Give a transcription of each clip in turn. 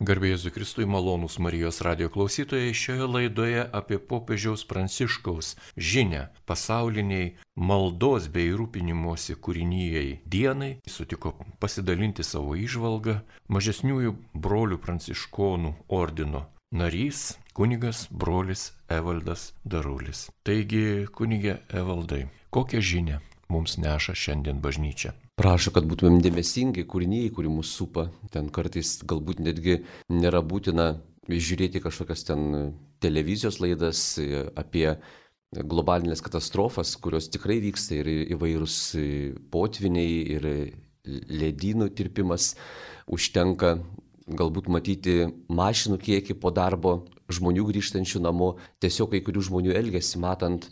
Garbėjus Kristui malonūs Marijos radio klausytojai šioje laidoje apie popiežiaus Pranciškaus žinę pasauliniai maldos bei rūpinimuosi kūrinyjei dienai sutiko pasidalinti savo išvalgą mažesniųjų brolių pranciškonų ordino narys kunigas brolis Evaldas Darulis. Taigi, kunigė Evaldai, kokią žinę mums neša šiandien bažnyčia? Prašo, kad būtumėm dėmesingi kūriniai, kuri mūsų supa. Ten kartais galbūt netgi nėra būtina žiūrėti kažkokias ten televizijos laidas apie globalinės katastrofas, kurios tikrai vyksta ir įvairūs potviniai ir ledynų tirpimas. Užtenka galbūt matyti mašinų kiekį po darbo, žmonių grįžtančių namo, tiesiog kai kurių žmonių elgesį matant,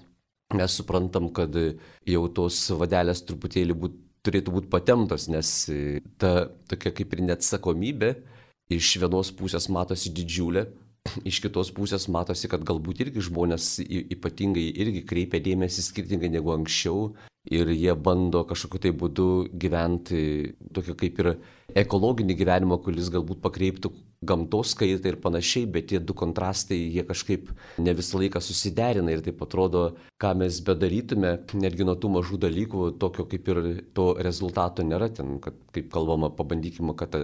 mes suprantam, kad jau tos vadelės truputėlį būtų turėtų būti patemtos, nes e, ta tokia kaip ir neatsakomybė iš vienos pusės matosi didžiulė, iš kitos pusės matosi, kad galbūt irgi žmonės ypatingai irgi kreipia dėmesį skirtingai negu anksčiau ir jie bando kažkokiu tai būdu gyventi tokio kaip ir ekologinį gyvenimą, kuris galbūt pakreiptų gamtos kaitą ir panašiai, bet tie du kontrastai, jie kažkaip ne visą laiką susiderina ir taip atrodo, ką mes bedarytume, netgi nuo tų mažų dalykų, tokio kaip ir to rezultato nėra ten, kad kaip kalbama, pabandykime, kad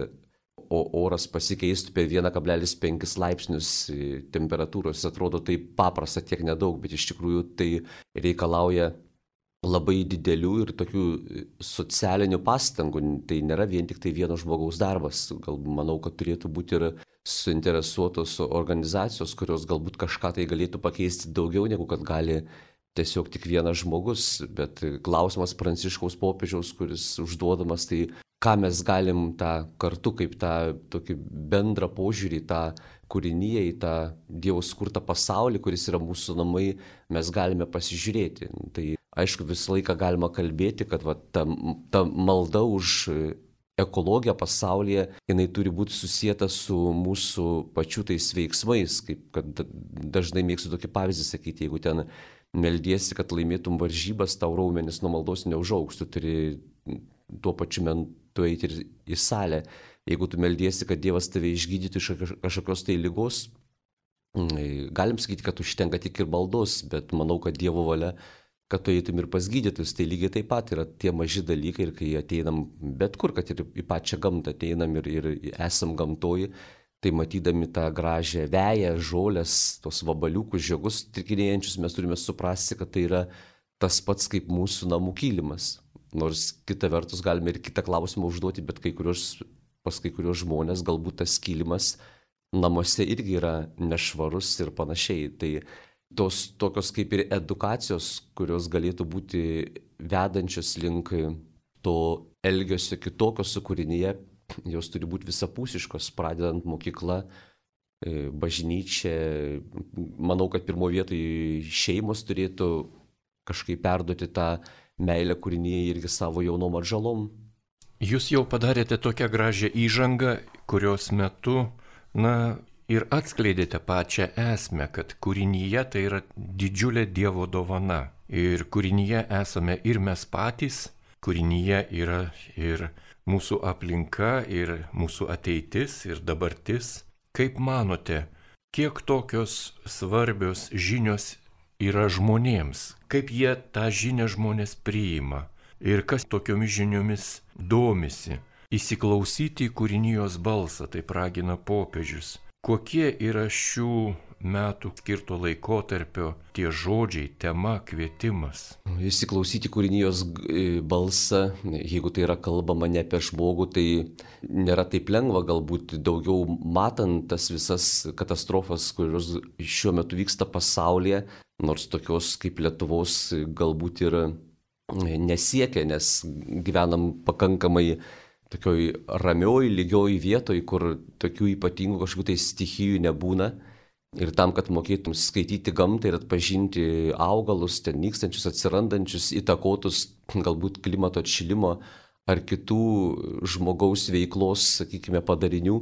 o oras pasikeistų per 1,5 laipsnius temperatūros, atrodo tai paprasta tiek nedaug, bet iš tikrųjų tai reikalauja labai didelių ir tokių e, socialinių pastangų. Tai nėra vien tik tai vieno žmogaus darbas. Gal manau, kad turėtų būti ir suinteresuotos organizacijos, kurios galbūt kažką tai galėtų pakeisti daugiau negu kad gali tiesiog tik vienas žmogus. Bet klausimas Pranciškaus popiežiaus, kuris užduodamas, tai ką mes galim tą kartu kaip tą tokį bendrą požiūrį, tą kūrinyje, į tą Dievo skurtą pasaulį, kuris yra mūsų namai, mes galime pasižiūrėti. Tai aišku, visą laiką galima kalbėti, kad va, ta, ta malda už ekologiją pasaulyje, jinai turi būti susijęta su mūsų pačių tais veiksmais, kaip kad dažnai mėgstu tokį pavyzdį sakyti, jeigu ten meldiesi, kad laimėtum varžybas, tau raumenis nuo maldos neužauks, tu turi tuo pačiu metu eiti ir į salę. Jeigu tu meldiesi, kad Dievas tave išgydytų iš kažkokios tai lygos, galim sakyti, kad užtenka tik ir maldos, bet manau, kad Dievo valia kad tu eitum ir pas gydytojus, tai lygiai taip pat yra tie maži dalykai ir kai ateinam bet kur, kad ir į pačią gamtą ateinam ir, ir esam gamtoji, tai matydami tą gražią veją, žolės, tos vabaliukus, žiogus trikinėjančius, mes turime suprasti, kad tai yra tas pats kaip mūsų namų kylimas. Nors kita vertus galime ir kitą klausimą užduoti, bet kai kurios, pas kai kurios žmonės galbūt tas kylimas namuose irgi yra nešvarus ir panašiai. Tai tos tokios kaip ir edukacijos, kurios galėtų būti vedančios link to elgesio kitokio sukūrinyje, jos turi būti visapusiškos, pradedant mokyklą, e, bažnyčia. Manau, kad pirmo vietoje šeimos turėtų kažkaip perduoti tą meilę kūrinyje irgi savo jaunom atžalom. Jūs jau padarėte tokią gražią įžangą, kurios metu, na, ir atskleidėte pačią esmę, kad kūrinyje tai yra didžiulė Dievo dovana. Ir kūrinyje esame ir mes patys, kūrinyje yra ir mūsų aplinka, ir mūsų ateitis, ir dabartis. Kaip manote, kiek tokios svarbios žinios yra žmonėms, kaip jie tą žinią žmonės priima ir kas tokiomis žiniomis domisi. Įsiklausyti į kūrinijos balsą, tai ragina popiežius. Kokie yra šių metų skirto laikotarpio tie žodžiai, tema, kvietimas? Įsiklausyti kūrinijos e, balsą, jeigu tai yra kalbama ne apie žmogų, tai nėra taip lengva, galbūt daugiau matant tas visas katastrofas, kurios šiuo metu vyksta pasaulyje, nors tokios kaip Lietuvos galbūt ir nesiekia, nes gyvenam pakankamai tokioj ramioj, lygioj vietoj, kur tokių ypatingų kažkokių tai stichijų nebūna. Ir tam, kad mokėtum skaityti gamtą ir atpažinti augalus, ten nykstančius, atsirandančius, įtakotus galbūt klimato atšilimo ar kitų žmogaus veiklos, sakykime, padarinių,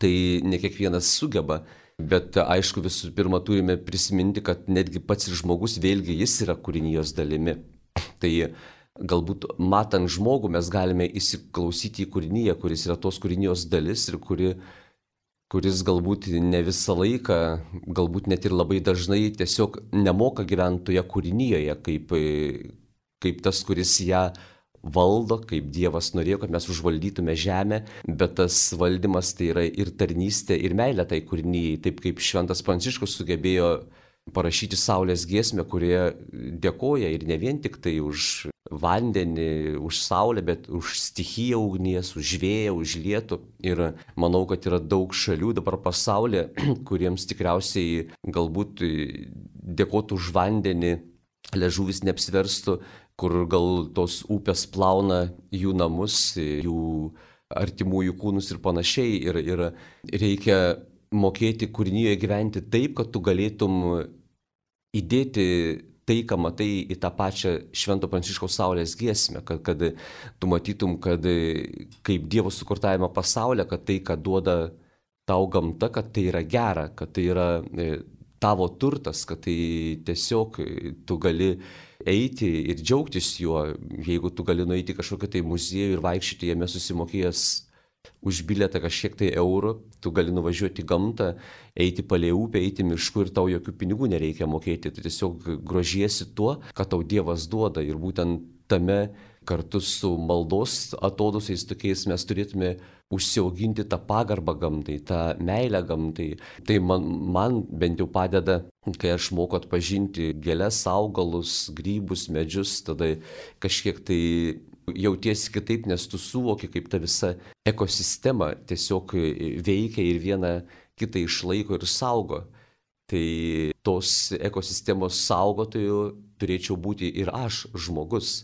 tai ne kiekvienas sugeba. Bet aišku, visų pirma, turime prisiminti, kad netgi pats ir žmogus vėlgi jis yra kūrinijos dalimi. Tai galbūt matant žmogų mes galime įsiklausyti į kūrinyje, kuris yra tos kūrinijos dalis ir kuri, kuris galbūt ne visą laiką, galbūt net ir labai dažnai tiesiog nemoka gyventi toje kūrinyje, kaip, kaip tas, kuris ją valdo, kaip Dievas norėjo, kad mes užvaldytume žemę, bet tas valdymas tai yra ir tarnystė, ir meilė tai kūrinyjei, taip kaip Šventas Pranciškus sugebėjo parašyti Saulės giesmę, kurie dėkoja ir ne vien tik tai už vandenį, už saulę, bet už stichiją ugnies, už vėją, už lietų. Ir manau, kad yra daug šalių dabar pasaulyje, kuriems tikriausiai galbūt dėkotų už vandenį, ležuvis neapsverstų, kur gal tos upės plauna jų namus, jų artimųjų kūnus ir panašiai. Ir, ir reikia mokėti kūrinyje gyventi taip, kad tu galėtum įdėti tai, ką matai į tą pačią Švento Pranciškaus Saulės giesmę, kad, kad tu matytum, kad kaip Dievo sukurtajame pasaulyje, kad tai, ką duoda tau gamta, kad tai yra gera, kad tai yra e, tavo turtas, kad tai tiesiog tu gali eiti ir džiaugtis juo, jeigu tu gali nueiti kažkokią tai muziejų ir vaikščioti jame susimokėjęs už bilietą kažkiek tai eurų, tu gali nuvažiuoti į gamtą, eiti palei upę, eiti mišku ir tau jokių pinigų nereikia mokėti. Tu tiesiog grožiesi tuo, ką tau Dievas duoda ir būtent tame kartu su maldos atodusiais tokiais mes turėtume užsiauginti tą pagarbą gamtai, tą meilę gamtai. Tai man, man bent jau padeda, kai aš moku atpažinti gėlės, augalus, grybus, medžius, tada kažkiek tai jautiesi kitaip, nes tu suvoki, kaip ta visa ekosistema tiesiog veikia ir viena kitą išlaiko ir saugo. Tai tos ekosistemos saugotojų turėčiau būti ir aš žmogus.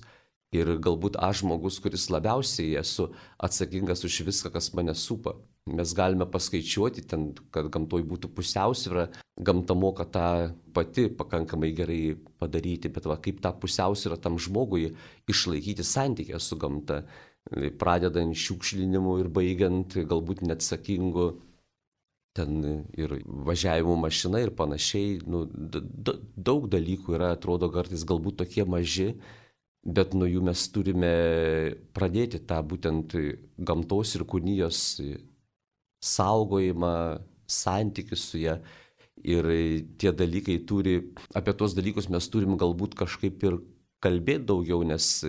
Ir galbūt aš žmogus, kuris labiausiai esu atsakingas už viską, kas mane supa. Mes galime paskaičiuoti ten, kad gamtoj būtų pusiausvyrą, gamta moka tą pati pakankamai gerai padaryti, bet va, kaip tą pusiausvyrą tam žmogui išlaikyti santykę su gamta, pradedant šiukšlinimu ir baigiant galbūt neatsakingu ten ir važiavimo mašina ir panašiai. Nu, daug dalykų yra, atrodo, kartais galbūt tokie maži, bet nuo jų mes turime pradėti tą būtent gamtos ir kūnijos saugojimą, santykius su ją. Ir tie dalykai turi, apie tos dalykus mes turim galbūt kažkaip ir kalbėti daugiau, nes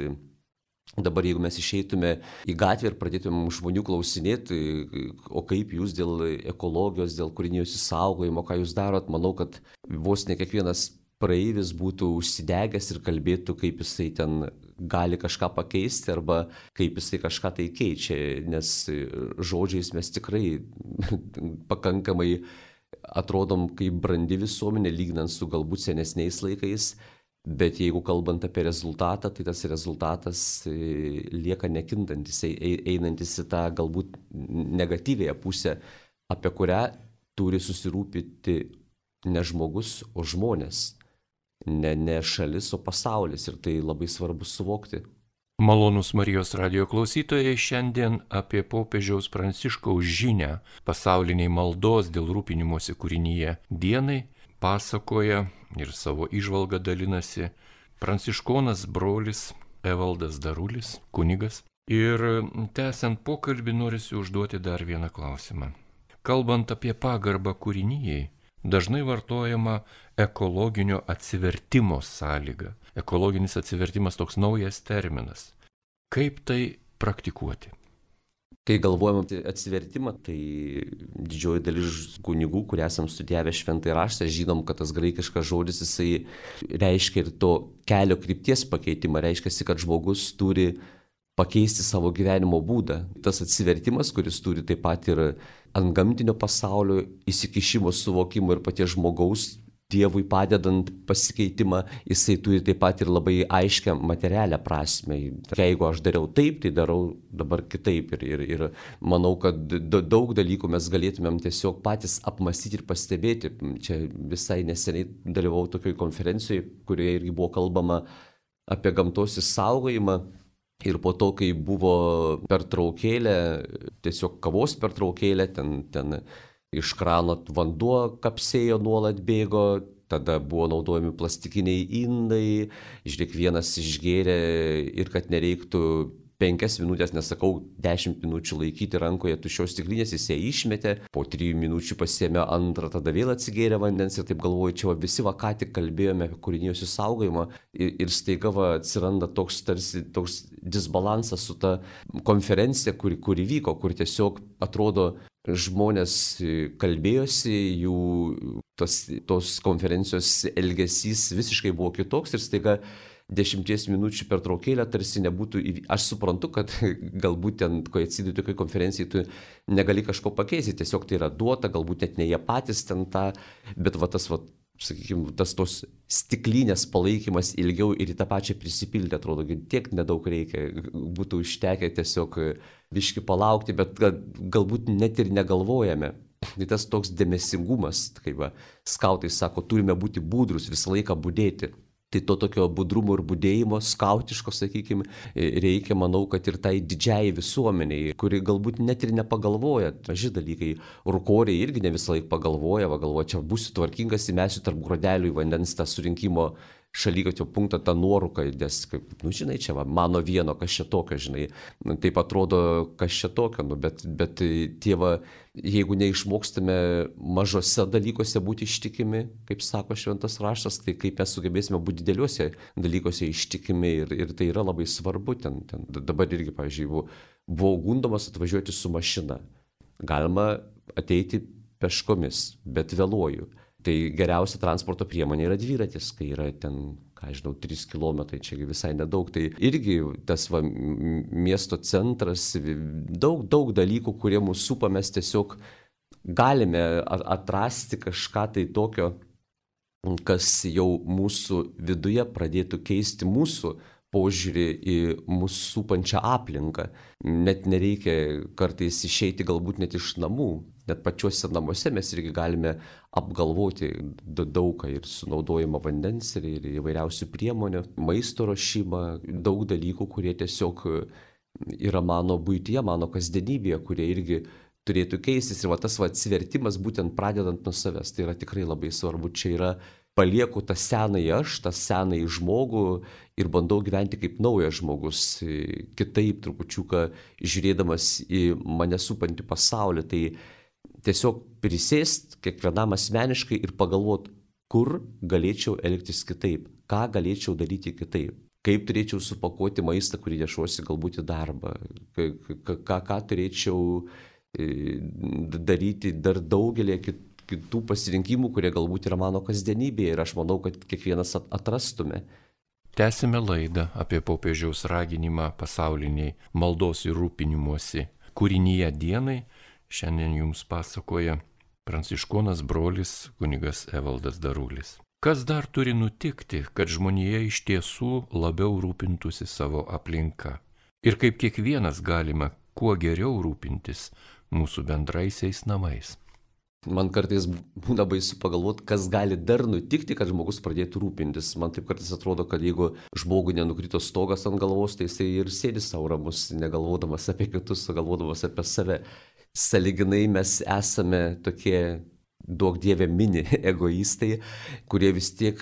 dabar jeigu mes išeitume į gatvę ir pradėtumėm žmonių klausinėti, o kaip jūs dėl ekologijos, dėl kūrinijos įsaugojimo, ką jūs darot, manau, kad vos ne kiekvienas praeivis būtų užsidegęs ir kalbėtų, kaip jisai ten gali kažką pakeisti arba kaip jisai kažką tai keičia, nes žodžiais mes tikrai pakankamai atrodom kaip brandi visuomenė, lyginant su galbūt senesniais laikais, bet jeigu kalbant apie rezultatą, tai tas rezultatas e, lieka nekintantis, einantis į tą galbūt negatyvėją pusę, apie kurią turi susirūpinti ne žmogus, o žmonės ne, ne šalis, o pasaulis ir tai labai svarbu suvokti. Malonus Marijos radio klausytojai šiandien apie popiežiaus pranciškaus žinę pasauliniai maldos dėl rūpinimuose kūrinyje dienai pasakoja ir savo išvalgą dalinasi pranciškonas brolis Evaldas Darulis, kunigas. Ir tęsiant pokalbį norisi užduoti dar vieną klausimą. Kalbant apie pagarbą kūrinyjei, dažnai vartojama ekologinio atsivertimo sąlyga. Ekologinis atsivertimas toks naujas terminas. Kaip tai praktikuoti? Kai galvojam apie atsivertimą, tai didžioji dalis kunigų, kurie esam studijavę šventai raštą, žinom, kad tas graikiškas žodis jisai reiškia ir to kelio krypties pakeitimą. Reiškia, kad žmogus turi pakeisti savo gyvenimo būdą. Tas atsivertimas, kuris turi taip pat ir ant gamtinio pasaulio įsikišimo suvokimo ir paties žmogaus Dievui padedant pasikeitimą, jisai turi taip pat ir labai aiškę materialią prasme. Jeigu aš dariau taip, tai darau dabar kitaip. Ir, ir, ir manau, kad daug dalykų mes galėtumėm tiesiog patys apmastyti ir pastebėti. Čia visai neseniai dalyvau tokioje konferencijoje, kurioje irgi buvo kalbama apie gamtos įsaugojimą Ir po to, kai buvo pertraukėlė, tiesiog kavos pertraukėlė, ten, ten iš krano vanduo kapsėjo nuolat bėgo, tada buvo naudojami plastikiniai indai, žiūrėk, vienas išgėrė ir kad nereiktų penkias minutės, nesakau, dešimt minučių laikyti rankoje tuščios stiklinės, jis ją išmetė, po trijų minučių pasėmė antrą, tada vėl atsigėrė vandens ir taip galvoju, čia va, visi va ką tik kalbėjome apie kūrinijos įsaugojimą ir, ir staiga va, atsiranda toks tarsi toks disbalansas su ta konferencija, kuri, kuri vyko, kur tiesiog atrodo žmonės kalbėjosi, jų tos, tos konferencijos elgesys visiškai buvo kitoks ir staiga dešimties minučių pertraukėlę tarsi nebūtų, aš suprantu, kad galbūt ten, kai atsiduri tokiai konferencijai, tu negali kažko pakeisti, tiesiog tai yra duota, galbūt net ne jie patys ten tą, bet va tas, va, sakykime, tas tos stiklinės palaikymas ilgiau ir į tą pačią prisipildyti, atrodo, tiek nedaug reikia, būtų užtekę tiesiog viški palaukti, bet galbūt net ir negalvojame. Tai tas toks dėmesingumas, kaip skautai sako, turime būti būdrus, visą laiką būdėti. Tai to tokio budrumo ir būdėjimo, skautiško, sakykime, reikia, manau, kad ir tai didžiai visuomeniai, kuri galbūt net ir nepagalvoja, maži dalykai, rukoriai irgi ne visą laiką pagalvoja, va galvoja, čia būsiu tvarkingas, įmesiu tarp grodelių į vandens tą surinkimo šalygatvio punktą tą nuorūką, nes, kaip, nu, žinai, čia va, mano vieno, kas čia tokio, žinai, nu, taip atrodo, kas čia tokio, nu, bet, bet tėva, jeigu neišmokstame mažose dalykuose būti ištikimi, kaip sako šventas raštas, tai kaip mes sugebėsime būti dideliuose dalykuose ištikimi ir, ir tai yra labai svarbu. Ten, ten, dabar irgi, pavyzdžiui, buvau, buvau gundomas atvažiuoti su mašina. Galima ateiti peškomis, bet vėluoju Tai geriausia transporto priemonė yra dviratis, kai yra ten, ką žinau, 3 km, čia visai nedaug. Tai irgi tas va, miesto centras, daug, daug dalykų, kurie mūsų supa, mes tiesiog galime atrasti kažką tai tokio, kas jau mūsų viduje pradėtų keisti mūsų požiūrį į mūsų supančią aplinką. Net nereikia kartais išeiti galbūt net iš namų. Net pačiuose namuose mes irgi galime apgalvoti daugą ir sunaudojimą vandens ir, ir įvairiausių priemonių, maisto ruošimą, daug dalykų, kurie tiesiog yra mano būtyje, mano kasdienybėje, kurie irgi turėtų keistis. Ir va tas va atsivertimas būtent pradedant nuo savęs, tai yra tikrai labai svarbu. Čia yra palieku tą senąjį aš, tą senąjį žmogų ir bandau gyventi kaip naujas žmogus, kitaip trupučiuką žiūrėdamas į mane supantį pasaulį. Tai tiesiog prisėst kiekvienam asmeniškai ir pagalvot, kur galėčiau elgtis kitaip, ką galėčiau daryti kitaip. Kaip turėčiau supakuoti maistą, kurį nešuosi galbūt į darbą, ką, ką turėčiau e, daryti dar daugelį kitų kitų pasirinkimų, kurie galbūt yra mano kasdienybėje ir aš manau, kad kiekvienas atrastume. Tęsime laidą apie popiežiaus raginimą pasauliniai maldos ir rūpinimuosi kūrinyje dienai. Šiandien jums pasakoja pranciškonas brolis kunigas Evaldas Darulis. Kas dar turi nutikti, kad žmonėje iš tiesų labiau rūpintųsi savo aplinka? Ir kaip kiekvienas galima kuo geriau rūpintis mūsų bendraisiais namais? Man kartais būna baisu pagalvoti, kas gali dar nutikti, kad žmogus pradėtų rūpintis. Man taip kartais atrodo, kad jeigu žmogui nenukrito stogas ant galvos, tai jisai ir sėdi savo ramus, negalvodamas apie kitus, galvodamas apie save. Saliginai mes esame tokie, daug dievė mini egoistai, kurie vis tiek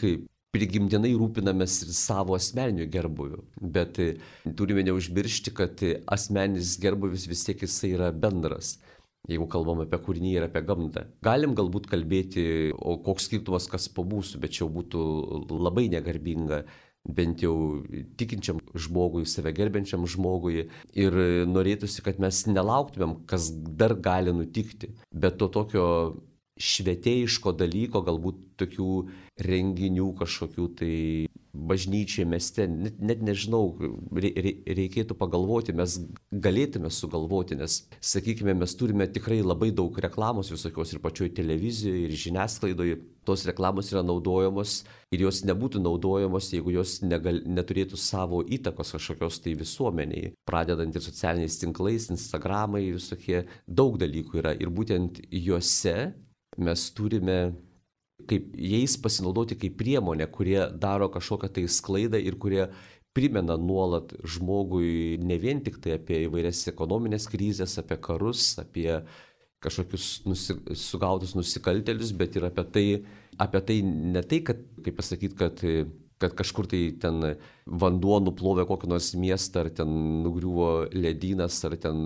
prigimtinai rūpinamės ir savo asmeniniu gerbuviu. Bet turime neužmiršti, kad asmeninis gerbuvis vis tiek jisai yra bendras jeigu kalbam apie kūrinį ir apie gamtą. Galim galbūt kalbėti, o koks skirtumas kas po mūsų, bet čia būtų labai negarbinga bent jau tikinčiam žmogui, save gerbiančiam žmogui ir norėtųsi, kad mes nelauktumėm, kas dar gali nutikti, bet to tokio švietėjiško dalyko, galbūt tokių renginių kažkokių tai bažnyčiai mieste, net, net nežinau, reikėtų pagalvoti, mes galėtume sugalvoti, nes, sakykime, mes turime tikrai labai daug reklamos visokios ir pačioje televizijoje, ir žiniasklaidoje. Tos reklamos yra naudojamos ir jos nebūtų naudojamos, jeigu jos negal, neturėtų savo įtakos kažkokios tai visuomeniai. Pradedant ir socialiniais tinklais, Instagramai, visokie daug dalykų yra. Ir būtent juose mes turime kaip jais pasinaudoti kaip priemonė, kurie daro kažkokią tai sklaidą ir kurie primena nuolat žmogui ne vien tik tai apie įvairias ekonominės krizės, apie karus, apie kažkokius nusi, sugautus nusikaltelius, bet ir apie tai, apie tai ne tai, kad, kaip pasakyti, kad kad kažkur tai ten vanduo nuplovė kokį nors miestą, ar ten nugriuvo ledynas, ar ten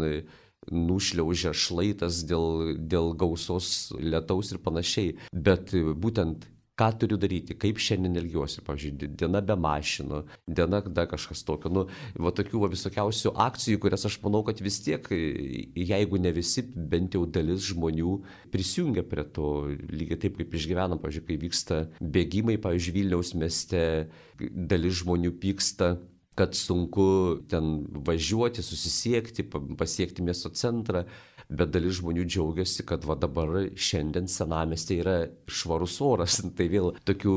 nušliaužia šlaitas dėl, dėl gausos lietaus ir panašiai. Bet būtent ką turiu daryti, kaip šiandien elgiuosi, pavyzdžiui, diena be mašinų, diena dar kažkas tokio, nu, va tokių va, visokiausių akcijų, kurias aš manau, kad vis tiek, jeigu ne visi, bent jau dalis žmonių prisijungia prie to, lygiai taip kaip išgyvenam, pavyzdžiui, kai vyksta bėgimai, pavyzdžiui, Vilniaus mieste, dalis žmonių pyksta kad sunku ten važiuoti, susisiekti, pasiekti miesto centrą bet dalis žmonių džiaugiasi, kad va dabar šiandien senamestė yra švarus oras. Tai vėl tokių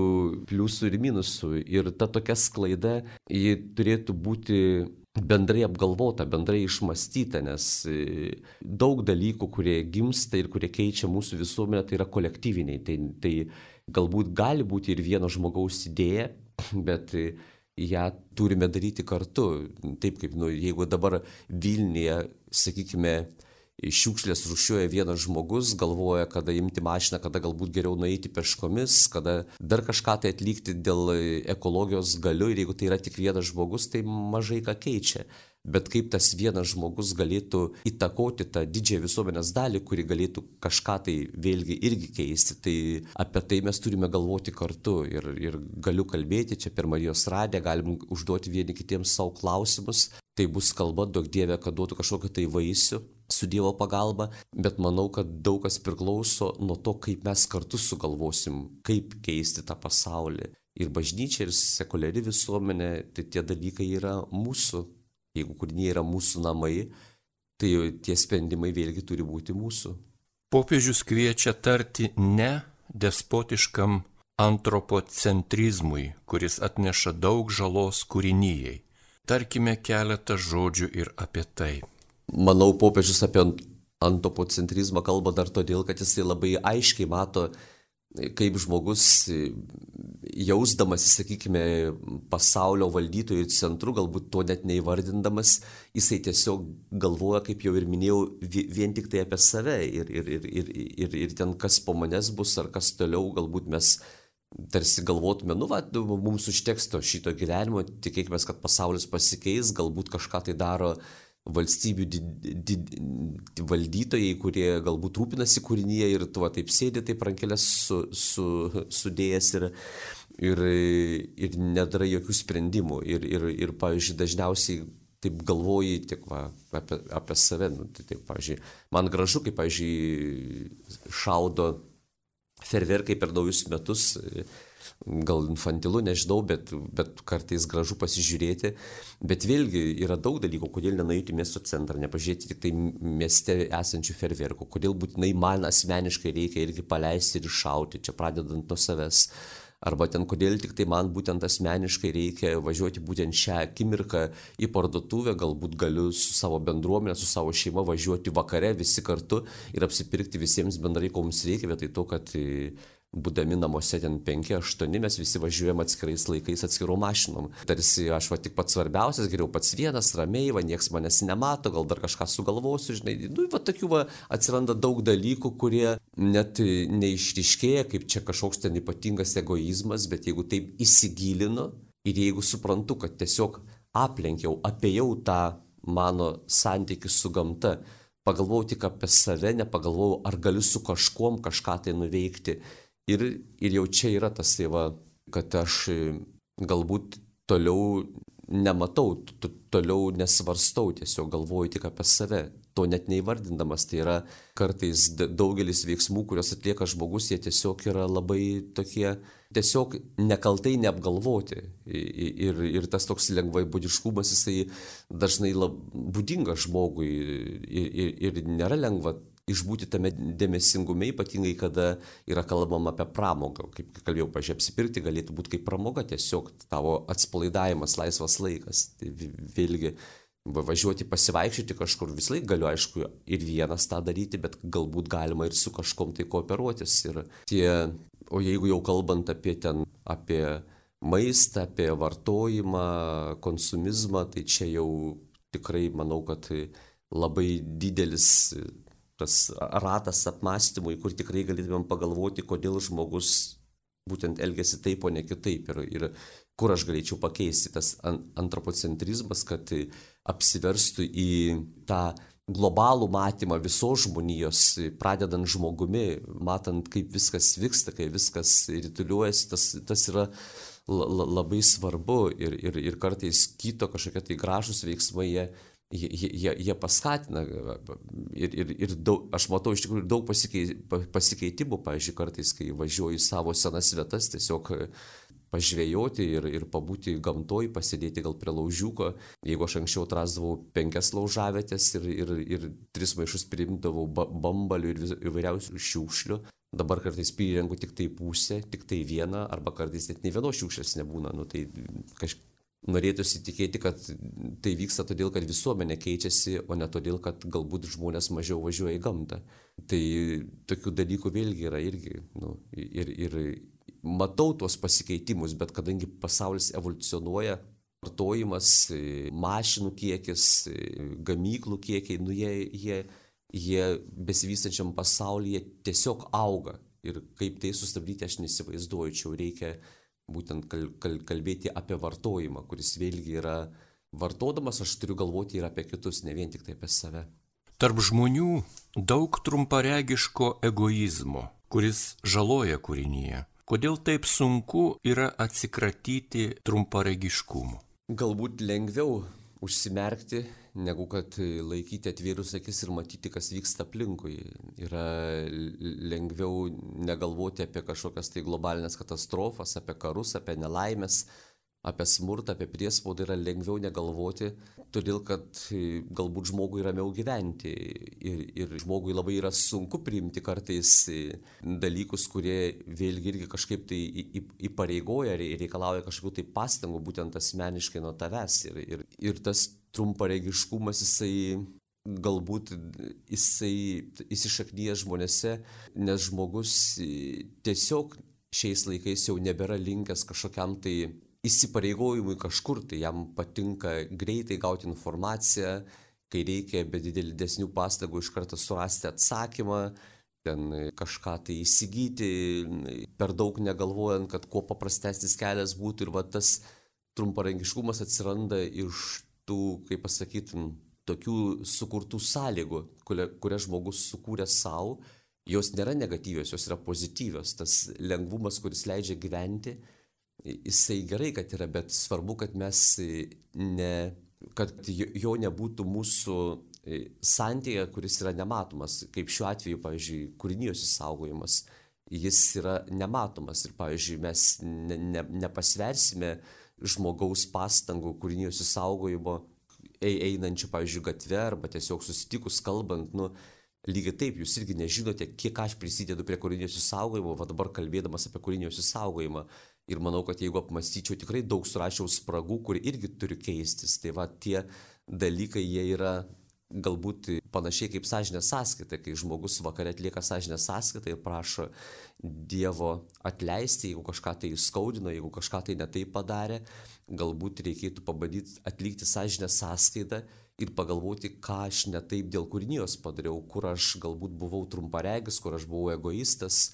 pliusų ir minusų. Ir ta tokia sklaida, ji turėtų būti bendrai apgalvota, bendrai išmastyta, nes e, daug dalykų, kurie gimsta ir kurie keičia mūsų visuomenę, tai yra kolektyviniai. Tai, tai galbūt gali būti ir vieno žmogaus idėja, bet ją turime daryti kartu. Taip kaip, nu, jeigu dabar Vilniuje, sakykime, šiukšlės rušiuoja vienas žmogus, galvoja, kada imti mašiną, kada galbūt geriau nueiti peškomis, kada dar kažką tai atlikti dėl ekologijos galiu ir jeigu tai yra tik vienas žmogus, tai mažai ką keičia. Bet kaip tas vienas žmogus galėtų įtakoti tą didžiąją visuomenės dalį, kuri galėtų kažką tai vėlgi irgi keisti, tai apie tai mes turime galvoti kartu. Ir, ir galiu kalbėti čia per Marijos radę, galim užduoti vieni kitiems savo klausimus. Tai bus kalba, daug dievė, kad duotų kažkokią tai vaisių su Dievo pagalba, bet manau, kad daug kas priklauso nuo to, kaip mes kartu sugalvosim, kaip keisti tą pasaulį. Ir bažnyčia, ir sekuliari visuomenė, tai tie dalykai yra mūsų. Jeigu kūriniai yra mūsų namai, tai tie sprendimai vėlgi turi būti mūsų. Popiežius kviečia tarti ne despotiškam antropocentrizmui, kuris atneša daug žalos kūrinyjei. Tarkime keletą žodžių ir apie tai manau, popiežius apie antropocentrizmą kalba dar todėl, kad jisai labai aiškiai mato, kaip žmogus jausdamas, sakykime, pasaulio valdytojų centru, galbūt to net neįvardindamas, jisai tiesiog galvoja, kaip jau ir minėjau, vien tik tai apie save ir, ir, ir, ir, ir, ir ten kas po manęs bus ar kas toliau, galbūt mes tarsi galvotume, nu, va, mums užteks to šito gyvenimo, tikėkime, kad pasaulis pasikeis, galbūt kažką tai daro valstybių did, did, valdytojai, kurie galbūt rūpinasi kūrinyje ir tu va, taip sėdi, taip rankelės su, su, sudėjęs ir, ir, ir nedarai jokių sprendimų. Ir, ir, ir pavyzdžiui, dažniausiai taip galvoji tik va, apie, apie save. Nu, tai, taip, pavyzdžiui, man gražu, kaip, pavyzdžiui, šaudo ferverkai per naujus metus gal infantilu, nežinau, bet, bet kartais gražu pasižiūrėti. Bet vėlgi yra daug dalykų, kodėl nenueiti į miesto centrą, nepažiūrėti tik tai mieste esančių ferverkų, kodėl būtinai man asmeniškai reikia irgi paleisti ir iššauti, čia pradedant nuo savęs. Arba ten kodėl tik tai man būtent asmeniškai reikia važiuoti būtent šią akimirką į parduotuvę, galbūt galiu su savo bendruomenė, su savo šeima važiuoti vakare visi kartu ir apsipirkti visiems bendrai, ko mums reikia, vietoj to, kad būdami namuose ten 5-8, mes visi važiuojam atskirais laikais atskirom mašinom. Tarsi aš va tik pats svarbiausias, geriau pats vienas, ramiai, va nieks manęs nemato, gal dar kažką sugalvosiu, žinai. Nu, va tokių va atsiranda daug dalykų, kurie net neišriškėja, kaip čia kažkoks ten ypatingas egoizmas, bet jeigu taip įsigilinu ir jeigu suprantu, kad tiesiog aplenkiau, apėjau tą mano santykių su gamta, pagalvojau tik apie save, nepagalvojau, ar galiu su kažkuom kažką tai nuveikti Ir, ir jau čia yra tas, tai va, kad aš e, galbūt toliau nematau, toliau nesvarstau, tiesiog galvoju tik apie save, to net neįvardindamas. Tai yra kartais daugelis veiksmų, kuriuos atlieka žmogus, jie tiesiog yra labai tokie, tiesiog nekaltai neapgalvoti. Ir, ir tas toks lengvai būdiškumas, jisai dažnai lab, būdingas žmogui ir, ir, ir nėra lengva išbūti tame dėmesingume, ypatingai kada yra kalbama apie pramogą. Kaip kalbėjau, pažiūrėjau, apsipirkti galėtų būti kaip pramoga, tiesiog tavo atspalaidavimas, laisvas laikas. Tai vėlgi važiuoti pasivaikščioti kažkur vis laik galiu, aišku, ir vienas tą daryti, bet galbūt galima ir su kažkom tai kooperuotis. Ir tie, o jeigu jau kalbant apie ten, apie maistą, apie vartojimą, konsumizmą, tai čia jau tikrai manau, kad labai didelis tas ratas apmąstymui, kur tikrai galėtumėm pagalvoti, kodėl žmogus būtent elgesi taip, o ne kitaip. Ir, ir kur aš galėčiau pakeisti tas antropocentrizmas, kad apsiverstų į tą globalų matymą visos žmonijos, pradedant žmogumi, matant, kaip viskas vyksta, kaip viskas rituliuojasi, tas, tas yra labai svarbu ir, ir, ir kartais kito kažkokie tai gražus veiksmai, jie, jie, jie, jie paskatina ir, ir, ir daug, aš matau iš tikrųjų daug pasikeitimų, pavyzdžiui, kartais, kai važiuoju į savo senas vietas, tiesiog pažvėjoti ir, ir pabūti gamtoj, pasėdėti gal prie laužiuko. Jeigu aš anksčiau atrasdavau penkias laužavėtės ir, ir, ir tris maišus priimdavau bambalių ir įvairiausių šiukšlių, dabar kartais prirengu tik tai pusę, tik tai vieną, arba kartais net ne vienos šiukšlės nebūna. Nu, tai kažkaip norėtųsi tikėti, kad tai vyksta todėl, kad visuomenė keičiasi, o ne todėl, kad galbūt žmonės mažiau važiuoja į gamtą. Tai tokių dalykų vėlgi yra irgi. Nu, ir, ir matau tuos pasikeitimus, bet kadangi pasaulis evoliucionuoja, vartojimas, mašinų kiekis, gamyklų kiekiai, nu jie, jie, jie besivystančiam pasaulyje tiesiog auga. Ir kaip tai sustabdyti, aš nesivaizduoju, čia reikia būtent kal, kal, kalbėti apie vartojimą, kuris vėlgi yra vartodamas, aš turiu galvoti ir apie kitus, ne vien tik tai apie save. Tarp žmonių daug trumparegiško egoizmo, kuris žaloja kūrinyje. Kodėl taip sunku yra atsikratyti trumparegiškumu? Galbūt lengviau užsimerkti, negu kad laikyti atvėrus akis ir matyti, kas vyksta aplinkui. Yra lengviau negalvoti apie kažkokias tai globalinės katastrofas, apie karus, apie nelaimės, apie smurtą, apie priespaudą yra lengviau negalvoti, todėl kad e, galbūt žmogui ramiau gyventi ir, ir žmogui labai yra sunku priimti kartais e, dalykus, kurie vėlgi irgi kažkaip tai įpareigoja ir reikalauja kažkokių tai pastangų būtent asmeniškai nuo tavęs. Ir, ir, ir tas trumparegiškumas jisai galbūt jisai įsišaknyja žmonėse, nes žmogus e, tiesiog šiais laikais jau nebėra linkęs kažkokiam tai įsipareigojimui kažkur, tai jam patinka greitai gauti informaciją, kai reikia be didesnių pastangų iš karto surasti atsakymą, ten kažką tai įsigyti, per daug negalvojant, kad kuo paprastesnis kelias būtų ir va tas trumparangiškumas atsiranda iš tų, kaip pasakytum, tokių sukurtų sąlygų, kurias žmogus sukūrė savo, jos nėra negatyvios, jos yra pozityvios. Tas lengvumas, kuris leidžia gyventi, jisai gerai, kad yra, bet svarbu, kad mes ne, kad jo nebūtų mūsų e, santykė, kuris yra nematomas, kaip šiuo atveju, pavyzdžiui, kūrinijos įsaugojimas, jis yra nematomas. Ir, pavyzdžiui, mes ne, ne, nepasversime žmogaus pastangų kūrinijos įsaugojimo einančių, pavyzdžiui, gatve arba tiesiog susitikus kalbant, nu, lygiai taip, jūs irgi nežinote, kiek aš prisidedu prie kūrinijos įsaugojimo, va dabar kalbėdamas apie kūrinijos įsaugojimą, Ir manau, kad jeigu apmastyčiau, tikrai daug surašiau spragų, kur irgi turi keistis. Tai va tie dalykai, jie yra galbūt panašiai kaip sąžinė sąskaita, kai žmogus vakare atlieka sąžinę sąskaitą ir prašo Dievo atleisti, jeigu kažką tai įskaudino, jeigu kažką tai netai padarė, galbūt reikėtų pabandyti atlikti sąžinę sąskaitą ir pagalvoti, ką aš netaip dėl kūrinijos padariau, kur aš galbūt buvau trumparegis, kur aš buvau egoistas,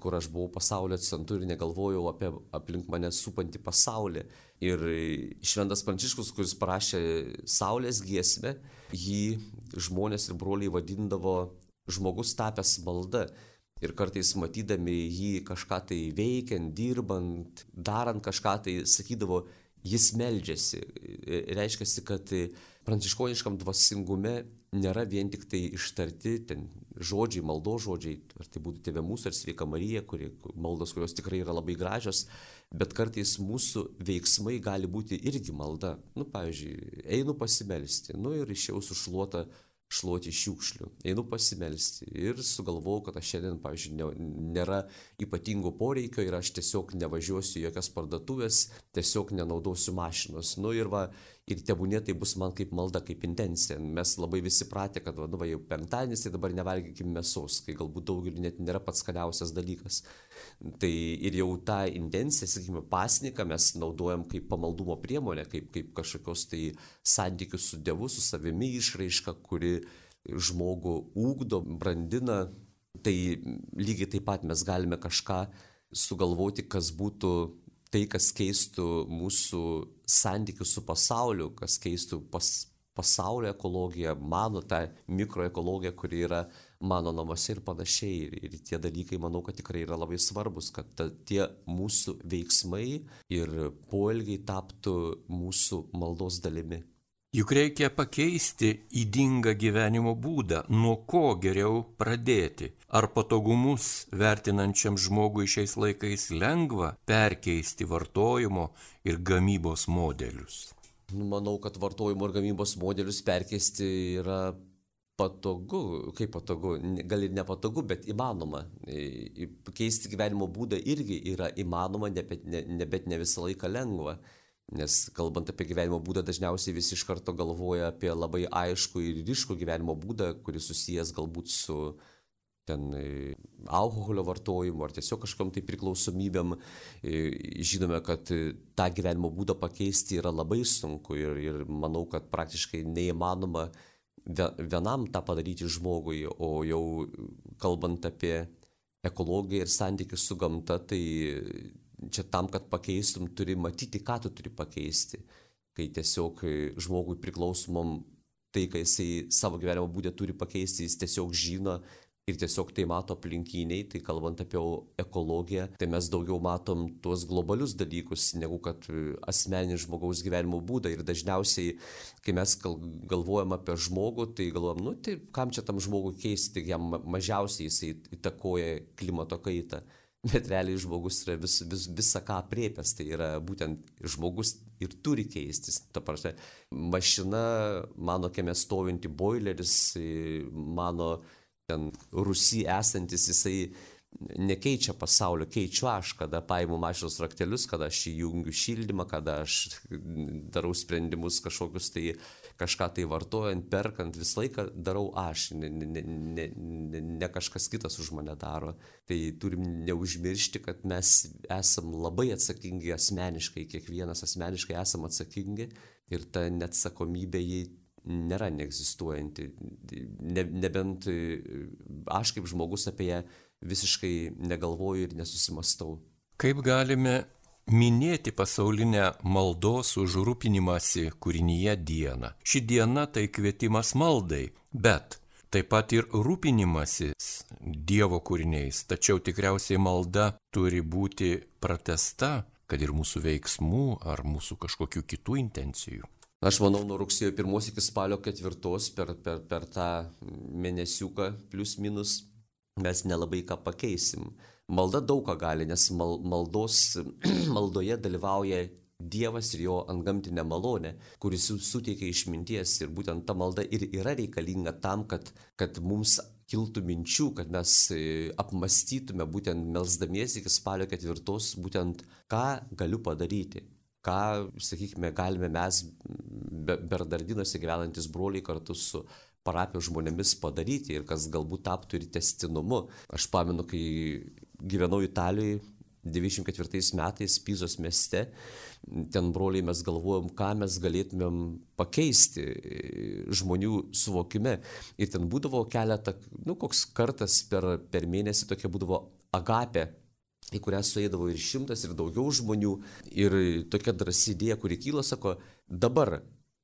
kur aš buvau pasaulio centru ir negalvojau apie aplink mane supantį pasaulį. Ir Šventas Pranciškus, kuris parašė Saulės giesmę, jį žmonės ir broliai vadindavo žmogus tapęs malda. Ir kartais matydami jį kažką tai veikiant, dirbant, darant kažką tai, sakydavo, jis meldžiasi. Reiškia, kad pranciškoniškam dvasingume nėra vien tik tai ištarti ten žodžiai, maldo žodžiai, ar tai būtų tėvė mūsų ar sveika Marija, kuri, maldos, kurios tikrai yra labai gražios, bet kartais mūsų veiksmai gali būti irgi malda. Nu, pavyzdžiui, einu pasimelsti, nu ir išėjau sušluota šluoti šiukšlių. Einu pasimelsti ir sugalvojau, kad aš šiandien, pavyzdžiui, nėra ypatingo poreikio ir aš tiesiog nevažiuosiu į jokias parduotuvės, tiesiog nenaudosiu mašinos. Nu ir va, ir tebūnė tai bus man kaip malda, kaip intencija. Mes labai visi pratę, kad, nu, va jau penktadienis, tai dabar nevalgykime mėsos, kai galbūt daugeliu net nėra pats skaniausias dalykas. Tai ir jau tą intenciją, sakykime, pasniką mes naudojam kaip pamaldumo priemonę, kaip, kaip kažkokios tai santykių su Dievu, su savimi išraiška, kuri žmogų ūkdo, brandina, tai lygiai taip pat mes galime kažką sugalvoti, kas būtų tai, kas keistų mūsų santykius su pasauliu, kas keistų pas, pasaulio ekologiją, mano tą mikroekologiją, kuri yra mano namuose ir panašiai. Ir, ir tie dalykai, manau, kad tikrai yra labai svarbus, kad ta, tie mūsų veiksmai ir poelgiai taptų mūsų maldos dalimi. Juk reikia pakeisti įdingą gyvenimo būdą, nuo ko geriau pradėti. Ar patogumus vertinančiam žmogui šiais laikais lengva perkeisti vartojimo ir gamybos modelius? Nu, manau, kad vartojimo ir gamybos modelius perkeisti yra patogu, kaip patogu, gal ir nepatogu, bet įmanoma. Keisti gyvenimo būdą irgi yra įmanoma, nebet ne, ne, ne visą laiką lengva. Nes kalbant apie gyvenimo būdą, dažniausiai visi iš karto galvoja apie labai aišku ir ryškų gyvenimo būdą, kuris susijęs galbūt su ten e, alkoholio vartojimu ar tiesiog kažkam tai priklausomybėm. E, žinome, kad tą gyvenimo būdą pakeisti yra labai sunku ir, ir manau, kad praktiškai neįmanoma vienam tą padaryti žmogui, o jau kalbant apie ekologiją ir santykius su gamta, tai čia tam, kad pakeistum, turi matyti, ką tu turi pakeisti. Kai tiesiog žmogui priklausomam tai, ką jisai savo gyvenimo būdė turi pakeisti, jis tiesiog žino ir tiesiog tai mato aplinkiniai, tai kalbant apie ekologiją, tai mes daugiau matom tuos globalius dalykus, negu kad asmeninį žmogaus gyvenimo būdą. Ir dažniausiai, kai mes galvojam apie žmogų, tai galvojam, nu tai kam čia tam žmogui keisti, jam mažiausiai jisai įtakoja klimato kaitą bet realiai žmogus yra vis, vis, visą ką priepęs, tai yra būtent žmogus ir turi keistis. Ta prasme, mašina, mano kieme stovinti boileris, mano ten Rusy esantis, jisai nekeičia pasaulio, keičiu aš, kada paimu mašinos raktelius, kada aš įjungiu šildymą, kada aš darau sprendimus kažkokius tai kažką tai vartojant, perkant, visą laiką darau aš, ne, ne, ne, ne, ne kažkas kitas už mane daro. Tai turim neužmiršti, kad mes esam labai atsakingi asmeniškai, kiekvienas asmeniškai esam atsakingi ir ta neatsakomybė jį nėra neegzistuojanti. Ne, nebent aš kaip žmogus apie ją visiškai negalvoju ir nesusimastau. Kaip galime minėti pasaulinę maldos už rūpinimąsi kūrinyje dieną? Ši diena tai kvietimas maldai, bet taip pat ir rūpinimasis Dievo kūriniais. Tačiau tikriausiai malda turi būti pratesta, kad ir mūsų veiksmų ar mūsų kažkokių kitų intencijų. Aš manau, nuo rugsėjo 1 iki spalio 4 per, per, per tą mėnesiuką plus minus mes nelabai ką pakeisim. Malda daug ką gali, nes mal, maldos, maldoje dalyvauja Dievas ir jo antgamtinė malonė, kuris suteikia išminties ir būtent ta malda ir yra reikalinga tam, kad, kad mums kiltų minčių, kad mes e, apmastytume būtent melzdamiesi iki spalio ketvirtos, būtent ką galiu padaryti, ką, sakykime, galime mes, Bernardinuose gyvenantis broliai kartu su parapijos žmonėmis padaryti ir kas galbūt taptų ir testinumu. Aš pamenu, kai gyvenau Italijoje 94 metais Pizos mieste, ten broliai mes galvojom, ką mes galėtumėm pakeisti žmonių suvokime. Ir ten būdavo keletą, nu, koks kartas per, per mėnesį tokia būdavo agapė į kurią sueidavo ir šimtas, ir daugiau žmonių. Ir tokia drąsi idėja, kuri kyla, sako, dabar,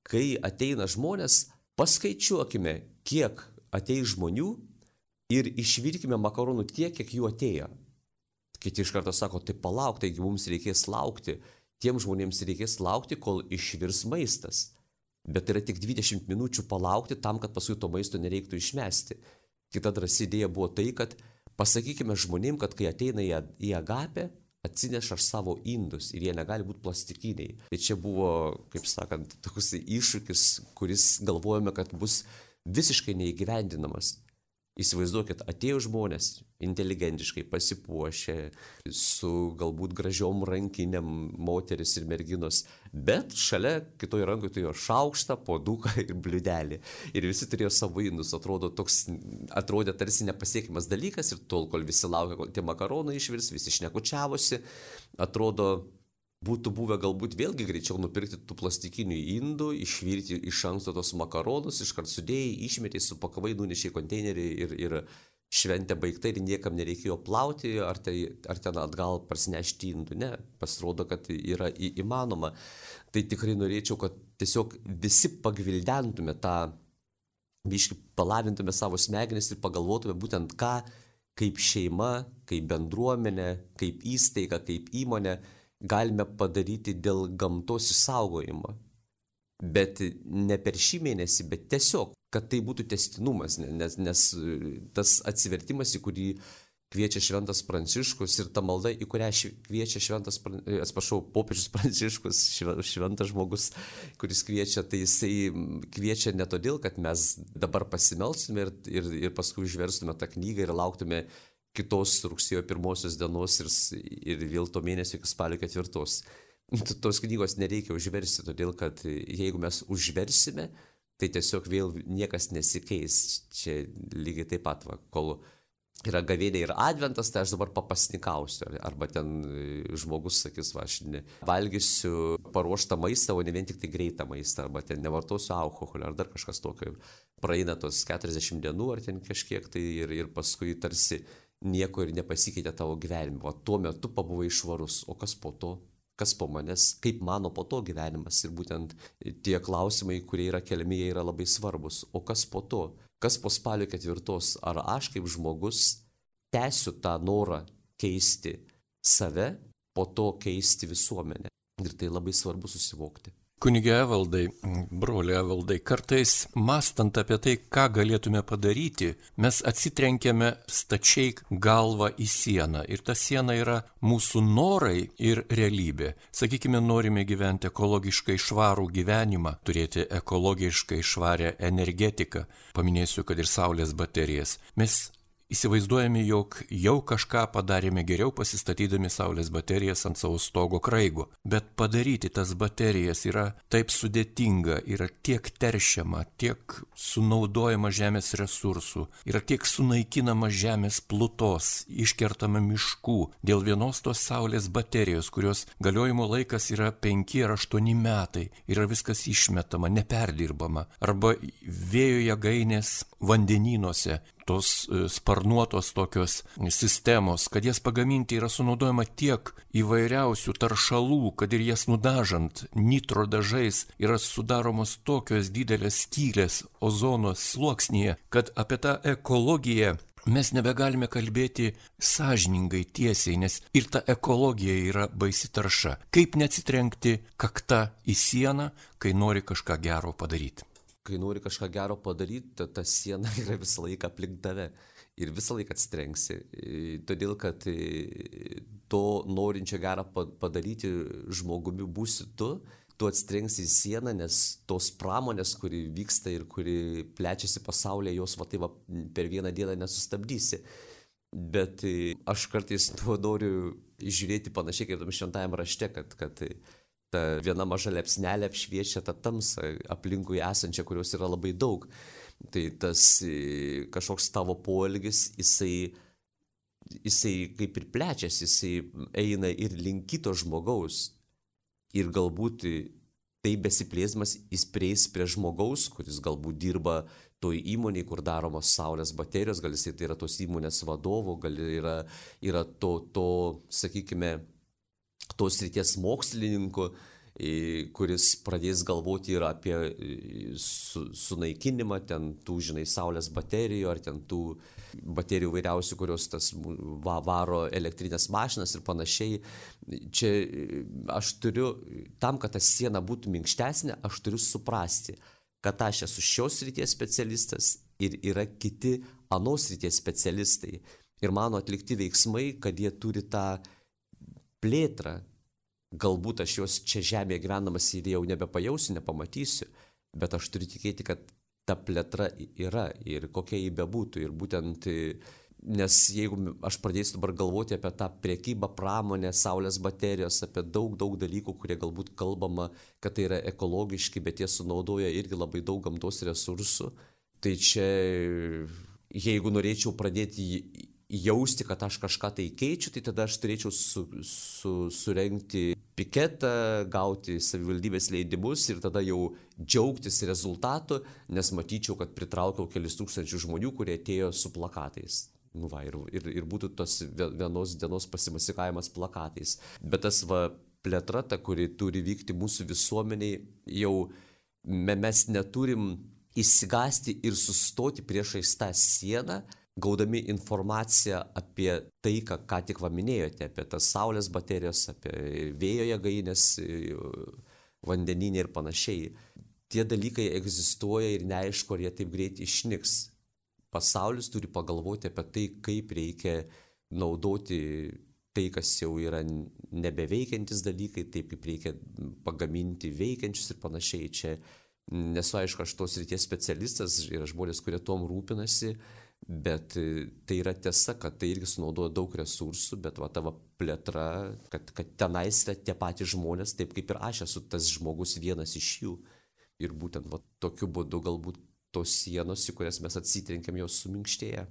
kai ateina žmonės, Paskaičiuokime, kiek ateis žmonių ir išvirkime makaronų tiek, kiek jų atėjo. Kiti iš karto sako, tai palauk, taigi mums reikės laukti. Tiem žmonėms reikės laukti, kol išvirs maistas. Bet yra tik 20 minučių palaukti tam, kad paskui to maisto nereiktų išmesti. Kita drąsi idėja buvo tai, kad pasakykime žmonėm, kad kai ateina į agapę, atsineša savo indus ir jie negali būti plastikiniai. Tai čia buvo, kaip sakant, toks iššūkis, kuris galvojame, kad bus visiškai neįgyvendinamas. Įsivaizduokit, atėjo žmonės inteligentiškai pasipuošę, su galbūt gražiom rankinėm moteris ir merginos, bet šalia kitoje rankoje turėjo šaukštą, poduką ir bliudelį. Ir visi turėjo savo indus, atrodo, toks, atrodė tarsi nepasiekimas dalykas ir tol, kol visi laukia, kol tie makaronai išvirs, visi šnekučiavosi, atrodo, būtų buvę galbūt vėlgi greičiau nupirkti tų plastikinių indų, išvirti iš anksto tos makaronus, iškart sudėjai, išmetė, supakavai, nunešiai konteinerį ir, ir šventė baigta ir niekam nereikėjo plauti, ar, tai, ar ten atgal prasinešti indų. Ne, pasirodo, kad yra į, įmanoma. Tai tikrai norėčiau, kad tiesiog visi pagvildentume tą, biškai palavintume savo smegenis ir pagalvotume būtent ką, kaip šeima, kaip bendruomenė, kaip įstaiga, kaip įmonė galime padaryti dėl gamtos išsaugojimo. Bet ne per šį mėnesį, bet tiesiog kad tai būtų testinumas, nes, nes tas atsivertimas, į kurį kviečia Šventas Pranciškus ir ta malda, į kurią kviečia Šventas, atsiprašau, popiežius Pranciškus, šventas žmogus, kuris kviečia, tai jisai kviečia ne todėl, kad mes dabar pasimelstume ir, ir, ir paskui užverstume tą knygą ir lauktume kitos rugsėjo pirmosios dienos ir, ir vėl to mėnesio iki spalio ketvirtos. Tos knygos nereikia užversti, todėl kad jeigu mes užversime, tai tiesiog vėl niekas nesikeis. Čia lygiai taip pat, va, kol yra gavėnė ir adventas, tai aš dabar papasnikausiu. Arba ten e, žmogus sakys, va, aš ne, valgysiu paruoštą maistą, o ne vien tik tai greitą maistą, arba ten nevartosiu alkoholio, ar dar kažkas tokio. Praeina tos 40 dienų, ar ten kažkiek tai ir, ir paskui tarsi nieko ir nepasikeitė tavo gyvenime. O tuo metu pabuvai švarus, o kas po to? kas po manęs, kaip mano po to gyvenimas. Ir būtent tie klausimai, kurie yra keliami, jie yra labai svarbus. O kas po to? Kas po spalio ketvirtos? Ar aš kaip žmogus tęsiu tą norą keisti save, po to keisti visuomenę? Ir tai labai svarbu susivokti. Kunigė Evaldai, broliai Evaldai, kartais mastant apie tai, ką galėtume padaryti, mes atsitrenkėme stačiai galvą į sieną. Ir ta siena yra mūsų norai ir realybė. Sakykime, norime gyventi ekologiškai švarų gyvenimą, turėti ekologiškai švarę energetiką. Paminėsiu, kad ir saulės baterijas. Mes Įsivaizduojame, jog jau kažką padarėme geriau pasistatydami saulės baterijas ant savo stogo kraigo, bet padaryti tas baterijas yra taip sudėtinga, yra tiek teršiama, tiek sunaudojama žemės resursų, yra tiek sunaikinama žemės plutos, iškertama miškų. Dėl vienos tos saulės baterijos, kurios galiojimo laikas yra 5 ar 8 metai, yra viskas išmetama, neperdirbama, arba vėjo jėgainės vandenynuose tos e, sparnuotos tokios sistemos, kad jas pagaminti yra sunaudojama tiek įvairiausių taršalų, kad ir jas nudažant nitro dažais yra sudaromos tokios didelės skylės ozono sluoksnėje, kad apie tą ekologiją mes nebegalime kalbėti sąžiningai tiesiai, nes ir ta ekologija yra baisi tarša. Kaip neatsitrenkti kakta į sieną, kai nori kažką gero padaryti kai nori kažką gero padaryti, ta, ta siena yra visą laiką aplink tave ir visą laiką atstrengsi. Todėl, kad to norinčio gerą padaryti žmogumi būsi tu, tu atstrengsi į sieną, nes tos pramonės, kuri vyksta ir kuri plečiasi pasaulyje, jos va tai va per vieną dieną nesustabdysi. Bet aš kartais tuo noriu žiūrėti panašiai kaip tam šventajam rašte, kad, kad ta viena maža lepsnelė apšviečia tą tamsą aplinkui esančią, kurios yra labai daug. Tai tas e, kažkoks tavo poelgis, jisai, jisai kaip ir plečiasi, jisai eina ir link kito žmogaus. Ir galbūt tai besiplėsmas jis prieis prie žmogaus, kuris galbūt dirba toj įmonėje, kur daromos saulės baterijos, gal jisai tai yra tos įmonės vadovo, gal yra, yra to, to, sakykime, tos ryties mokslininku, kuris pradės galvoti ir apie su, sunaikinimą ten tų, žinai, saulės baterijų ar ten tų baterijų vairiausių, kurios tas va, varo elektrinės mašinas ir panašiai. Čia aš turiu, tam, kad ta siena būtų minkštesnė, aš turiu suprasti, kad aš esu šios ryties specialistas ir yra kiti anos ryties specialistai. Ir mano atlikti veiksmai, kad jie turi tą plėtrą, galbūt aš jos čia žemėje gyvenamas ir jau nebepajausiu, nepamatysiu, bet aš turiu tikėti, kad ta plėtra yra ir kokia jį bebūtų. Ir būtent, nes jeigu aš pradėsiu dabar galvoti apie tą priekybą, pramonę, saulės baterijos, apie daug, daug dalykų, kurie galbūt kalbama, kad tai yra ekologiški, bet jie sunaudoja irgi labai daug gamtos resursų, tai čia, jeigu norėčiau pradėti jausti, kad aš kažką tai keičiu, tai tada aš turėčiau su, su, surenkti piketą, gauti savivaldybės leidimus ir tada jau džiaugtis rezultatu, nes matyčiau, kad pritraukiau kelis tūkstančių žmonių, kurie atėjo su plakatais. Nu va, ir, ir, ir būtų tos vienos dienos pasimasikavimas plakatais. Bet tas va plėtra, ta, kuri turi vykti mūsų visuomeniai, jau mes neturim įsigasti ir sustoti priešais tą sieną, gaudami informaciją apie tai, ką, ką tik paminėjote, apie tas saulės baterijos, apie vėjo jėgainės, vandeninį ir panašiai. Tie dalykai egzistuoja ir neaišku, ar jie taip greit išnyks. Pasaulis turi pagalvoti apie tai, kaip reikia naudoti tai, kas jau yra nebeveikiantis dalykai, taip kaip reikia pagaminti veikiančius ir panašiai. Čia nesu aišku, aš tos ryties specialistas, yra žmonės, kurie tom rūpinasi, bet e, tai yra tiesa, kad tai irgi sunaudoja daug resursų, bet va tavo plėtra, kad, kad tenais yra tie patys žmonės, taip kaip ir aš esu tas žmogus vienas iš jų. Ir būtent va, tokiu būdu galbūt tos sienos, į kurias mes atsitrenkėm, jos suminkštėja.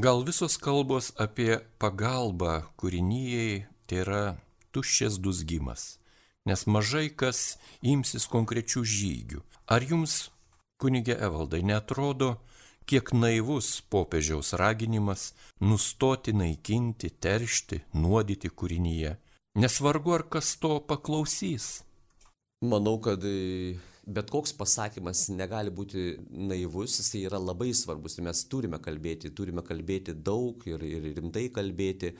Gal visos kalbos apie pagalbą kūrinyjei tai yra tuščias dusgimas nes mažai kas imsis konkrečių žygių. Ar jums, kunigė Evaldai, netrodo, kiek naivus popiežiaus raginimas nustoti naikinti, teršti, nuodyti kūrinyje? Nesvarbu, ar kas to paklausys. Manau, kad e, bet koks pasakymas negali būti naivus, jis yra labai svarbus ir mes turime kalbėti, turime kalbėti daug ir, ir rimtai kalbėti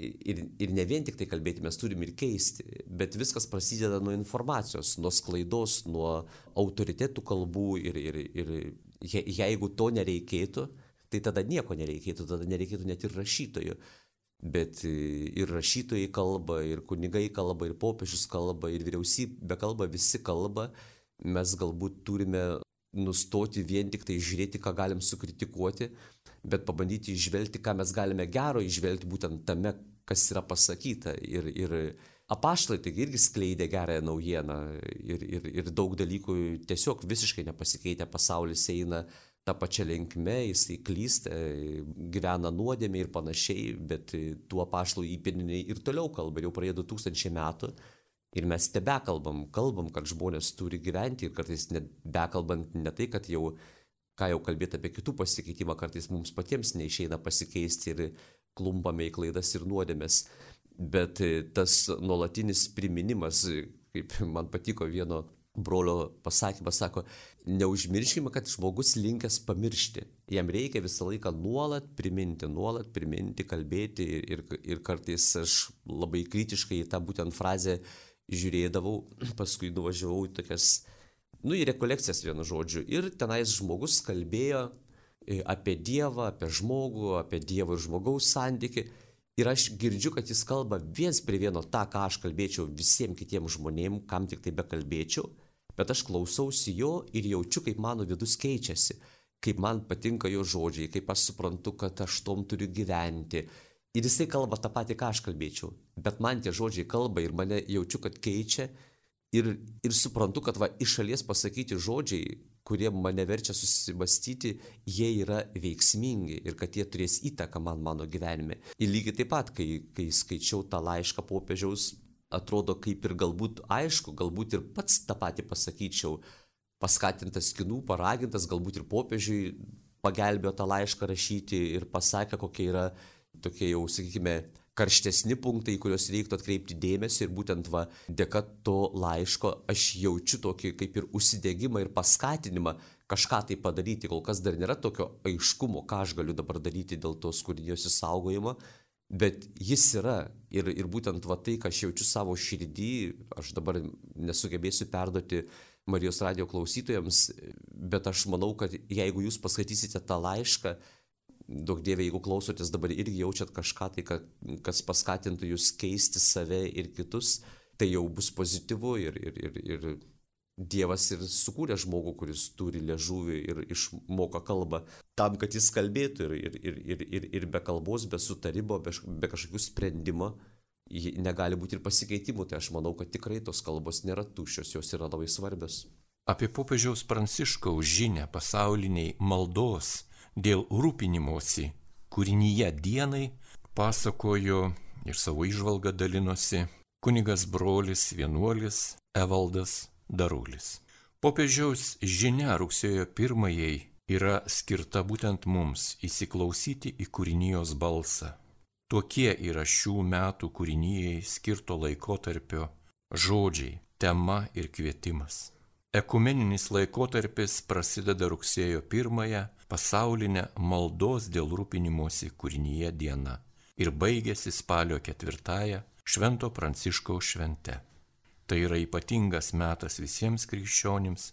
ir, ir ne vien tik tai kalbėti, mes turim ir keisti, bet viskas prasideda nuo informacijos, nuo sklaidos, nuo autoritetų kalbų ir, ir, ir je, jeigu to nereikėtų, tai tada nieko nereikėtų, tada nereikėtų net ir rašytojų. Bet ir rašytojai kalba, ir kunigai kalba, ir popiežius kalba, ir vyriausybė kalba, visi kalba. Mes galbūt turime nustoti vien tik tai žiūrėti, ką galim sukritikuoti, bet pabandyti išvelgti, ką mes galime gero išvelgti būtent tame, kas yra pasakyta. Ir, ir apaštalai taigi irgi skleidė gerąją naujieną ir, ir, ir daug dalykų tiesiog visiškai nepasikeitė, pasaulis eina tą pačią linkmę, jisai klysta, gyvena nuodėmė ir panašiai, bet tuo apaštalų įpėdiniai ir toliau kalba, jau praėjo 2000 metų. Ir mes tebe kalbam, kalbam, kad žmonės turi gyventi ir kartais net bekalbant ne tai, kad jau, ką jau kalbėti apie kitų pasikeitimą, kartais mums patiems neišeina pasikeisti ir klumpame į klaidas ir nuodėmės. Bet e, tas nuolatinis priminimas, kaip man patiko vieno brolio pasakymas, sako, neužmirškime, kad žmogus linkęs pamiršti. Jam reikia visą laiką nuolat priminti, nuolat priminti, kalbėti ir, ir kartais aš labai kritiškai į tą būtent frazę žiūrėdavau, paskui nuvažiavau į tokias, nu, į rekolekcijas vienu žodžiu. Ir tenais žmogus kalbėjo E, apie Dievą, apie žmogų, apie Dievo ir žmogaus santyki. Ir aš girdžiu, kad jis kalba viens prie vieno tą, ką aš kalbėčiau visiems kitiems žmonėms, kam tik tai bekalbėčiau, bet aš klausausi jo ir jaučiu, kaip mano vidus keičiasi, kaip man patinka jo žodžiai, kaip aš suprantu, kad aš tom turiu gyventi. Ir jisai kalba tą patį, ką aš kalbėčiau, bet man tie žodžiai kalba ir mane jaučiu, kad keičia ir, ir suprantu, kad va, iš šalies pasakyti žodžiai, kurie mane verčia susimastyti, jie yra veiksmingi ir kad jie turės įtaką man mano gyvenime. Ir lygiai taip pat, kai, kai skaičiau tą laišką popiežiaus, atrodo kaip ir galbūt aišku, galbūt ir pats tą patį pasakyčiau, paskatintas kinų, paragintas, galbūt ir popiežiui pagelbėjo tą laišką rašyti ir pasakė, kokie yra tokie jau, sakykime, karštesni punktai, į kuriuos reiktų atkreipti dėmesį ir būtent va, dėka to laiško aš jaučiu tokį kaip ir užsidėgymą ir paskatinimą kažką tai padaryti. Kol kas dar nėra tokio aiškumo, ką aš galiu dabar daryti dėl tos kūrinijos įsaugojimo, bet jis yra. Ir, ir būtent va tai, ką aš jaučiu savo širdį, aš dabar nesugebėsiu perduoti Marijos radio klausytojams, bet aš manau, kad jeigu jūs paskaitysite tą laišką, daug dievė, jeigu klausotės dabar irgi jaučiat kažką tai, kas paskatintų jūs keisti save ir kitus, tai jau bus pozityvu ir, ir, ir, ir Dievas ir sukūrė žmogų, kuris turi liežuvį ir išmoko kalbą tam, kad jis kalbėtų ir, ir, ir, ir, ir, be kalbos, be sutarimo, be, be kažkokių sprendimo negali būti ir pasikeitimų. Tai aš manau, kad tikrai tos kalbos nėra tuščios, jos yra labai svarbios. Apie popiežiaus pranciškaus žinę pasauliniai maldos dėl rūpinimosi kūrinyje dienai pasakojo ir savo išvalgą dalinosi kunigas brolis vienuolis Evaldas Darulis. Popiežiaus žinia rugsėjo pirmajai yra skirta būtent mums įsiklausyti į kūrinijos balsą. Tokie yra šių metų kūrinijai skirto laikotarpio žodžiai, tema ir kvietimas. Ekumeninis laikotarpis prasideda rugsėjo 1-ąją pasaulinę maldos dėl rūpinimosi kūrinyje dieną ir baigėsi spalio 4-ąją Švento Pranciškaus švente. Tai yra ypatingas metas visiems krikščionims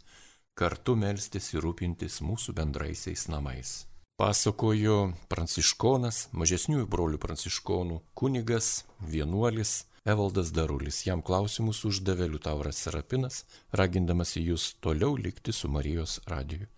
kartu melstis ir rūpintis mūsų bendraisiais namais. Pasakojo pranciškonas, mažesniųjų brolių pranciškonų, kunigas, vienuolis Evaldas Darulis. Jam klausimus uždavė Liutauras Serapinas, ragindamas jūs toliau likti su Marijos radiju.